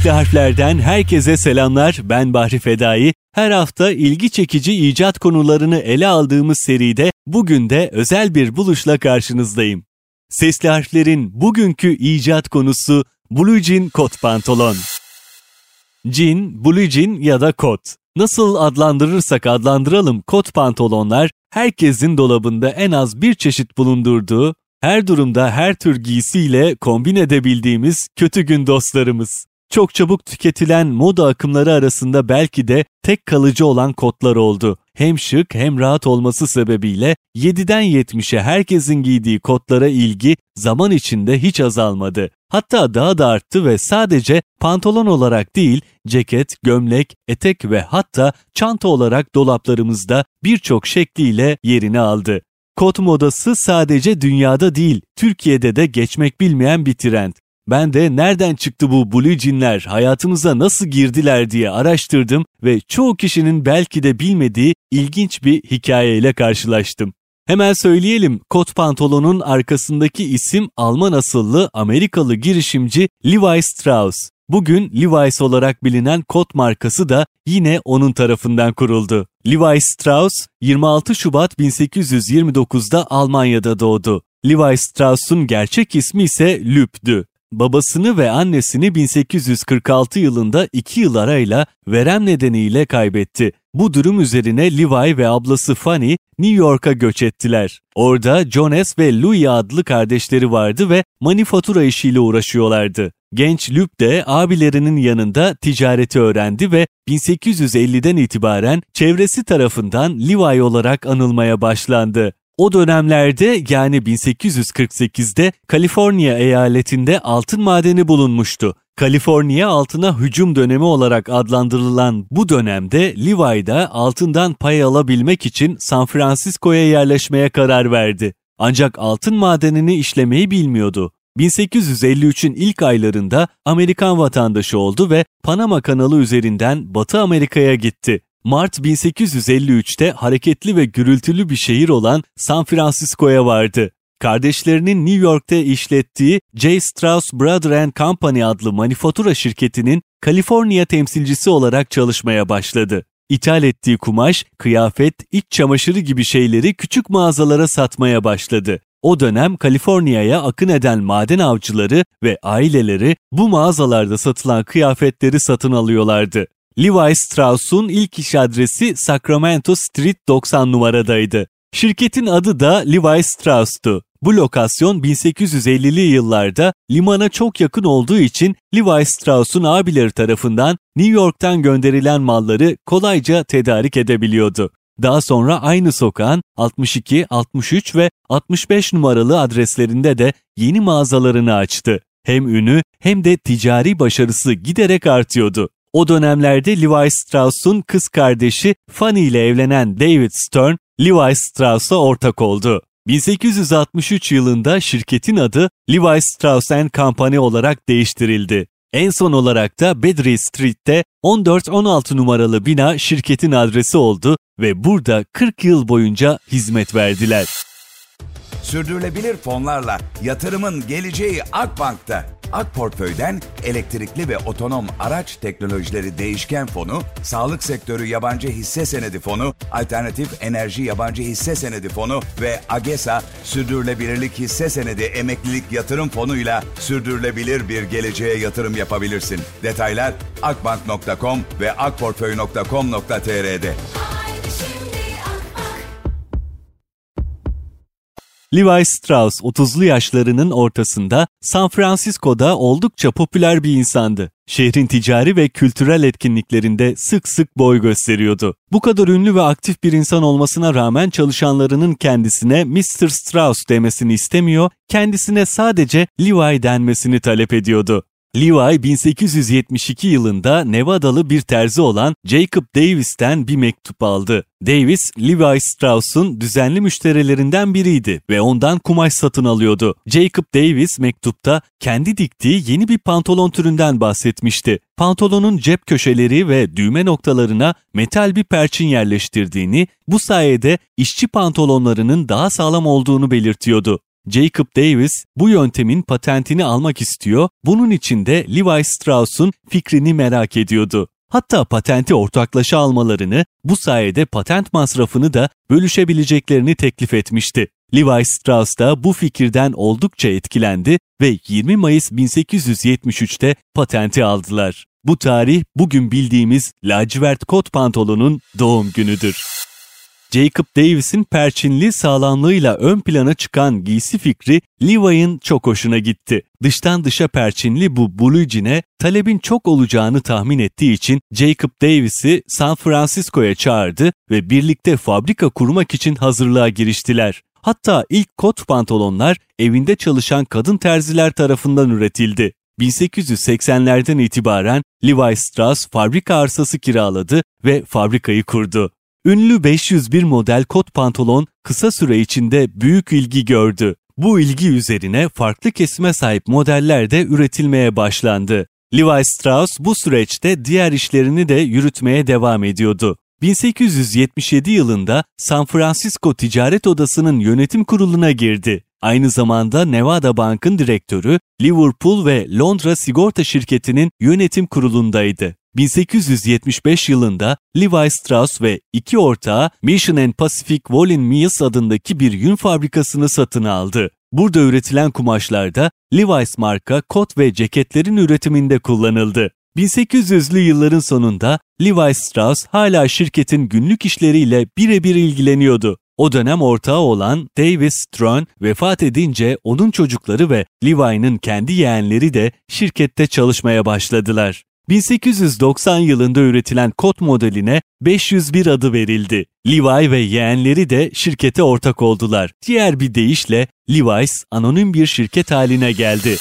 Sesli harflerden herkese selamlar. Ben Bahri Fedai. Her hafta ilgi çekici icat konularını ele aldığımız seride bugün de özel bir buluşla karşınızdayım. Sesli harflerin bugünkü icat konusu Blue Jean kot pantolon. Jean, blue jean ya da kot. Nasıl adlandırırsak adlandıralım kot pantolonlar herkesin dolabında en az bir çeşit bulundurduğu, her durumda her tür giysiyle kombin edebildiğimiz kötü gün dostlarımız. Çok çabuk tüketilen moda akımları arasında belki de tek kalıcı olan kotlar oldu. Hem şık hem rahat olması sebebiyle 7'den 70'e herkesin giydiği kotlara ilgi zaman içinde hiç azalmadı. Hatta daha da arttı ve sadece pantolon olarak değil, ceket, gömlek, etek ve hatta çanta olarak dolaplarımızda birçok şekliyle yerini aldı. Kot modası sadece dünyada değil, Türkiye'de de geçmek bilmeyen bir trend. Ben de nereden çıktı bu blue jeanler, hayatımıza nasıl girdiler diye araştırdım ve çoğu kişinin belki de bilmediği ilginç bir hikayeyle karşılaştım. Hemen söyleyelim, kot pantolonun arkasındaki isim Alman asıllı Amerikalı girişimci Levi Strauss. Bugün Levi's olarak bilinen kot markası da yine onun tarafından kuruldu. Levi Strauss 26 Şubat 1829'da Almanya'da doğdu. Levi Strauss'un gerçek ismi ise Lüb'dü. Babasını ve annesini 1846 yılında 2 yıl arayla verem nedeniyle kaybetti. Bu durum üzerine Levi ve ablası Fanny New York'a göç ettiler. Orada Jonas ve Louis adlı kardeşleri vardı ve manifatura işiyle uğraşıyorlardı. Genç Lup de abilerinin yanında ticareti öğrendi ve 1850'den itibaren çevresi tarafından Levi olarak anılmaya başlandı. O dönemlerde yani 1848'de Kaliforniya eyaletinde altın madeni bulunmuştu. Kaliforniya altına hücum dönemi olarak adlandırılan bu dönemde Levi'da altından pay alabilmek için San Francisco'ya yerleşmeye karar verdi. Ancak altın madenini işlemeyi bilmiyordu. 1853'ün ilk aylarında Amerikan vatandaşı oldu ve Panama kanalı üzerinden Batı Amerika'ya gitti. Mart 1853'te hareketli ve gürültülü bir şehir olan San Francisco'ya vardı. Kardeşlerinin New York'ta işlettiği J. Strauss Brother Company adlı manifatura şirketinin Kaliforniya temsilcisi olarak çalışmaya başladı. İthal ettiği kumaş, kıyafet, iç çamaşırı gibi şeyleri küçük mağazalara satmaya başladı. O dönem Kaliforniya'ya akın eden maden avcıları ve aileleri bu mağazalarda satılan kıyafetleri satın alıyorlardı. Levi Strauss'un ilk iş adresi Sacramento Street 90 numaradaydı. Şirketin adı da Levi Strauss'tu. Bu lokasyon 1850'li yıllarda limana çok yakın olduğu için Levi Strauss'un abileri tarafından New York'tan gönderilen malları kolayca tedarik edebiliyordu. Daha sonra aynı sokağın 62, 63 ve 65 numaralı adreslerinde de yeni mağazalarını açtı. Hem ünü hem de ticari başarısı giderek artıyordu. O dönemlerde Levi Strauss'un kız kardeşi Fanny ile evlenen David Stern, Levi Strauss'a ortak oldu. 1863 yılında şirketin adı Levi Strauss Company olarak değiştirildi. En son olarak da Bedry Street'te 14-16 numaralı bina şirketin adresi oldu ve burada 40 yıl boyunca hizmet verdiler. Sürdürülebilir fonlarla yatırımın geleceği Akbank'ta. Ak Portföy'den elektrikli ve otonom araç teknolojileri değişken fonu, sağlık sektörü yabancı hisse senedi fonu, alternatif enerji yabancı hisse senedi fonu ve AGESA sürdürülebilirlik hisse senedi emeklilik yatırım fonuyla sürdürülebilir bir geleceğe yatırım yapabilirsin. Detaylar akbank.com ve akportföy.com.tr'de. Levi Strauss 30'lu yaşlarının ortasında San Francisco'da oldukça popüler bir insandı. Şehrin ticari ve kültürel etkinliklerinde sık sık boy gösteriyordu. Bu kadar ünlü ve aktif bir insan olmasına rağmen çalışanlarının kendisine Mr. Strauss demesini istemiyor, kendisine sadece Levi denmesini talep ediyordu. Levi 1872 yılında Nevadalı bir terzi olan Jacob Davis'ten bir mektup aldı. Davis, Levi Strauss'un düzenli müşterilerinden biriydi ve ondan kumaş satın alıyordu. Jacob Davis mektupta kendi diktiği yeni bir pantolon türünden bahsetmişti. Pantolonun cep köşeleri ve düğme noktalarına metal bir perçin yerleştirdiğini, bu sayede işçi pantolonlarının daha sağlam olduğunu belirtiyordu. Jacob Davis bu yöntemin patentini almak istiyor, bunun için de Levi Strauss'un fikrini merak ediyordu. Hatta patenti ortaklaşa almalarını, bu sayede patent masrafını da bölüşebileceklerini teklif etmişti. Levi Strauss da bu fikirden oldukça etkilendi ve 20 Mayıs 1873'te patenti aldılar. Bu tarih bugün bildiğimiz lacivert kot pantolonun doğum günüdür. Jacob Davis'in perçinli sağlamlığıyla ön plana çıkan giysi fikri Levi'ın çok hoşuna gitti. Dıştan dışa perçinli bu blue jean'e talebin çok olacağını tahmin ettiği için Jacob Davis'i San Francisco'ya çağırdı ve birlikte fabrika kurmak için hazırlığa giriştiler. Hatta ilk kot pantolonlar evinde çalışan kadın terziler tarafından üretildi. 1880'lerden itibaren Levi Strauss fabrika arsası kiraladı ve fabrikayı kurdu. Ünlü 501 model kot pantolon kısa süre içinde büyük ilgi gördü. Bu ilgi üzerine farklı kesime sahip modeller de üretilmeye başlandı. Levi Strauss bu süreçte diğer işlerini de yürütmeye devam ediyordu. 1877 yılında San Francisco Ticaret Odası'nın yönetim kuruluna girdi. Aynı zamanda Nevada Bank'ın direktörü, Liverpool ve Londra Sigorta Şirketi'nin yönetim kurulundaydı. 1875 yılında Levi Strauss ve iki ortağı Mission and Pacific Woolen Mills adındaki bir yün fabrikasını satın aldı. Burada üretilen kumaşlarda Levi's marka kot ve ceketlerin üretiminde kullanıldı. 1800'lü yılların sonunda Levi Strauss hala şirketin günlük işleriyle birebir ilgileniyordu. O dönem ortağı olan Davis Strong vefat edince onun çocukları ve Levi'nin kendi yeğenleri de şirkette çalışmaya başladılar. 1890 yılında üretilen kot modeline 501 adı verildi. Levi ve yeğenleri de şirkete ortak oldular. Diğer bir deyişle Levi's anonim bir şirket haline geldi.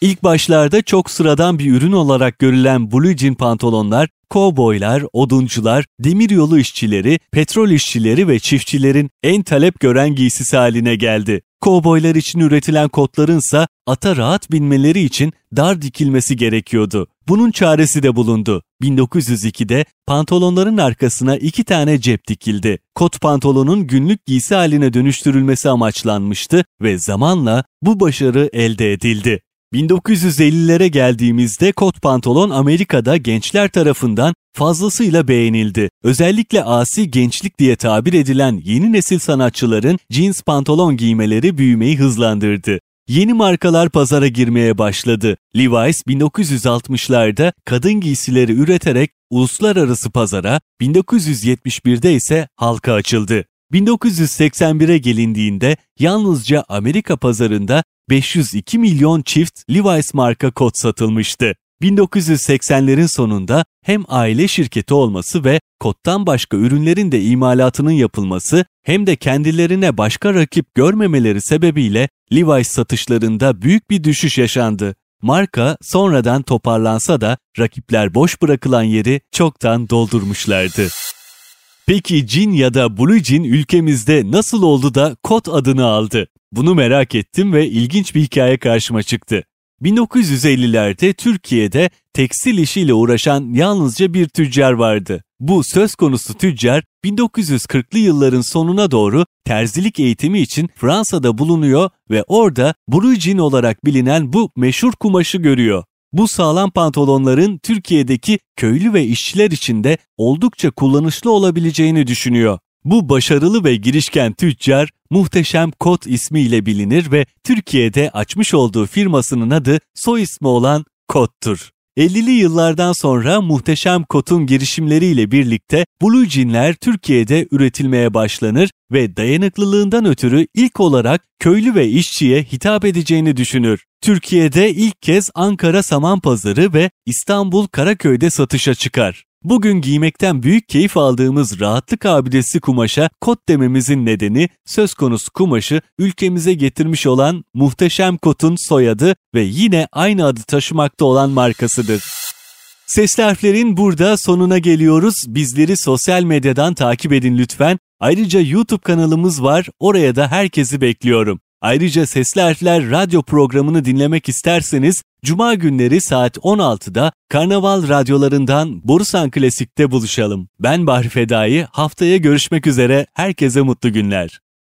İlk başlarda çok sıradan bir ürün olarak görülen blue jean pantolonlar, kovboylar, oduncular, demiryolu işçileri, petrol işçileri ve çiftçilerin en talep gören giysisi haline geldi. Kovboylar için üretilen kotların ise ata rahat binmeleri için dar dikilmesi gerekiyordu. Bunun çaresi de bulundu. 1902'de pantolonların arkasına iki tane cep dikildi. Kot pantolonun günlük giysi haline dönüştürülmesi amaçlanmıştı ve zamanla bu başarı elde edildi. 1950'lere geldiğimizde kot pantolon Amerika'da gençler tarafından fazlasıyla beğenildi. Özellikle asi gençlik diye tabir edilen yeni nesil sanatçıların jeans pantolon giymeleri büyümeyi hızlandırdı. Yeni markalar pazara girmeye başladı. Levi's 1960'larda kadın giysileri üreterek uluslararası pazara, 1971'de ise halka açıldı. 1981'e gelindiğinde yalnızca Amerika pazarında 502 milyon çift Levi's marka kot satılmıştı. 1980'lerin sonunda hem aile şirketi olması ve kottan başka ürünlerin de imalatının yapılması hem de kendilerine başka rakip görmemeleri sebebiyle Levi's satışlarında büyük bir düşüş yaşandı. Marka sonradan toparlansa da rakipler boş bırakılan yeri çoktan doldurmuşlardı. Peki cin ya da blue jean ülkemizde nasıl oldu da kot adını aldı? Bunu merak ettim ve ilginç bir hikaye karşıma çıktı. 1950'lerde Türkiye'de tekstil işiyle uğraşan yalnızca bir tüccar vardı. Bu söz konusu tüccar 1940'lı yılların sonuna doğru terzilik eğitimi için Fransa'da bulunuyor ve orada Brujin olarak bilinen bu meşhur kumaşı görüyor. Bu sağlam pantolonların Türkiye'deki köylü ve işçiler için de oldukça kullanışlı olabileceğini düşünüyor. Bu başarılı ve girişken tüccar Muhteşem Kot ismiyle bilinir ve Türkiye'de açmış olduğu firmasının adı soy ismi olan Kot'tur. 50'li yıllardan sonra muhteşem kotun girişimleriyle birlikte Blue Jean'ler Türkiye'de üretilmeye başlanır ve dayanıklılığından ötürü ilk olarak köylü ve işçiye hitap edeceğini düşünür. Türkiye'de ilk kez Ankara Saman Pazarı ve İstanbul Karaköy'de satışa çıkar. Bugün giymekten büyük keyif aldığımız rahatlık abidesi kumaşa kot dememizin nedeni söz konusu kumaşı ülkemize getirmiş olan muhteşem kotun soyadı ve yine aynı adı taşımakta olan markasıdır. Sesli harflerin burada sonuna geliyoruz. Bizleri sosyal medyadan takip edin lütfen. Ayrıca YouTube kanalımız var. Oraya da herkesi bekliyorum. Ayrıca Sesli Harfler radyo programını dinlemek isterseniz Cuma günleri saat 16'da Karnaval radyolarından Borusan Klasik'te buluşalım. Ben Bahri Fedai, haftaya görüşmek üzere, herkese mutlu günler.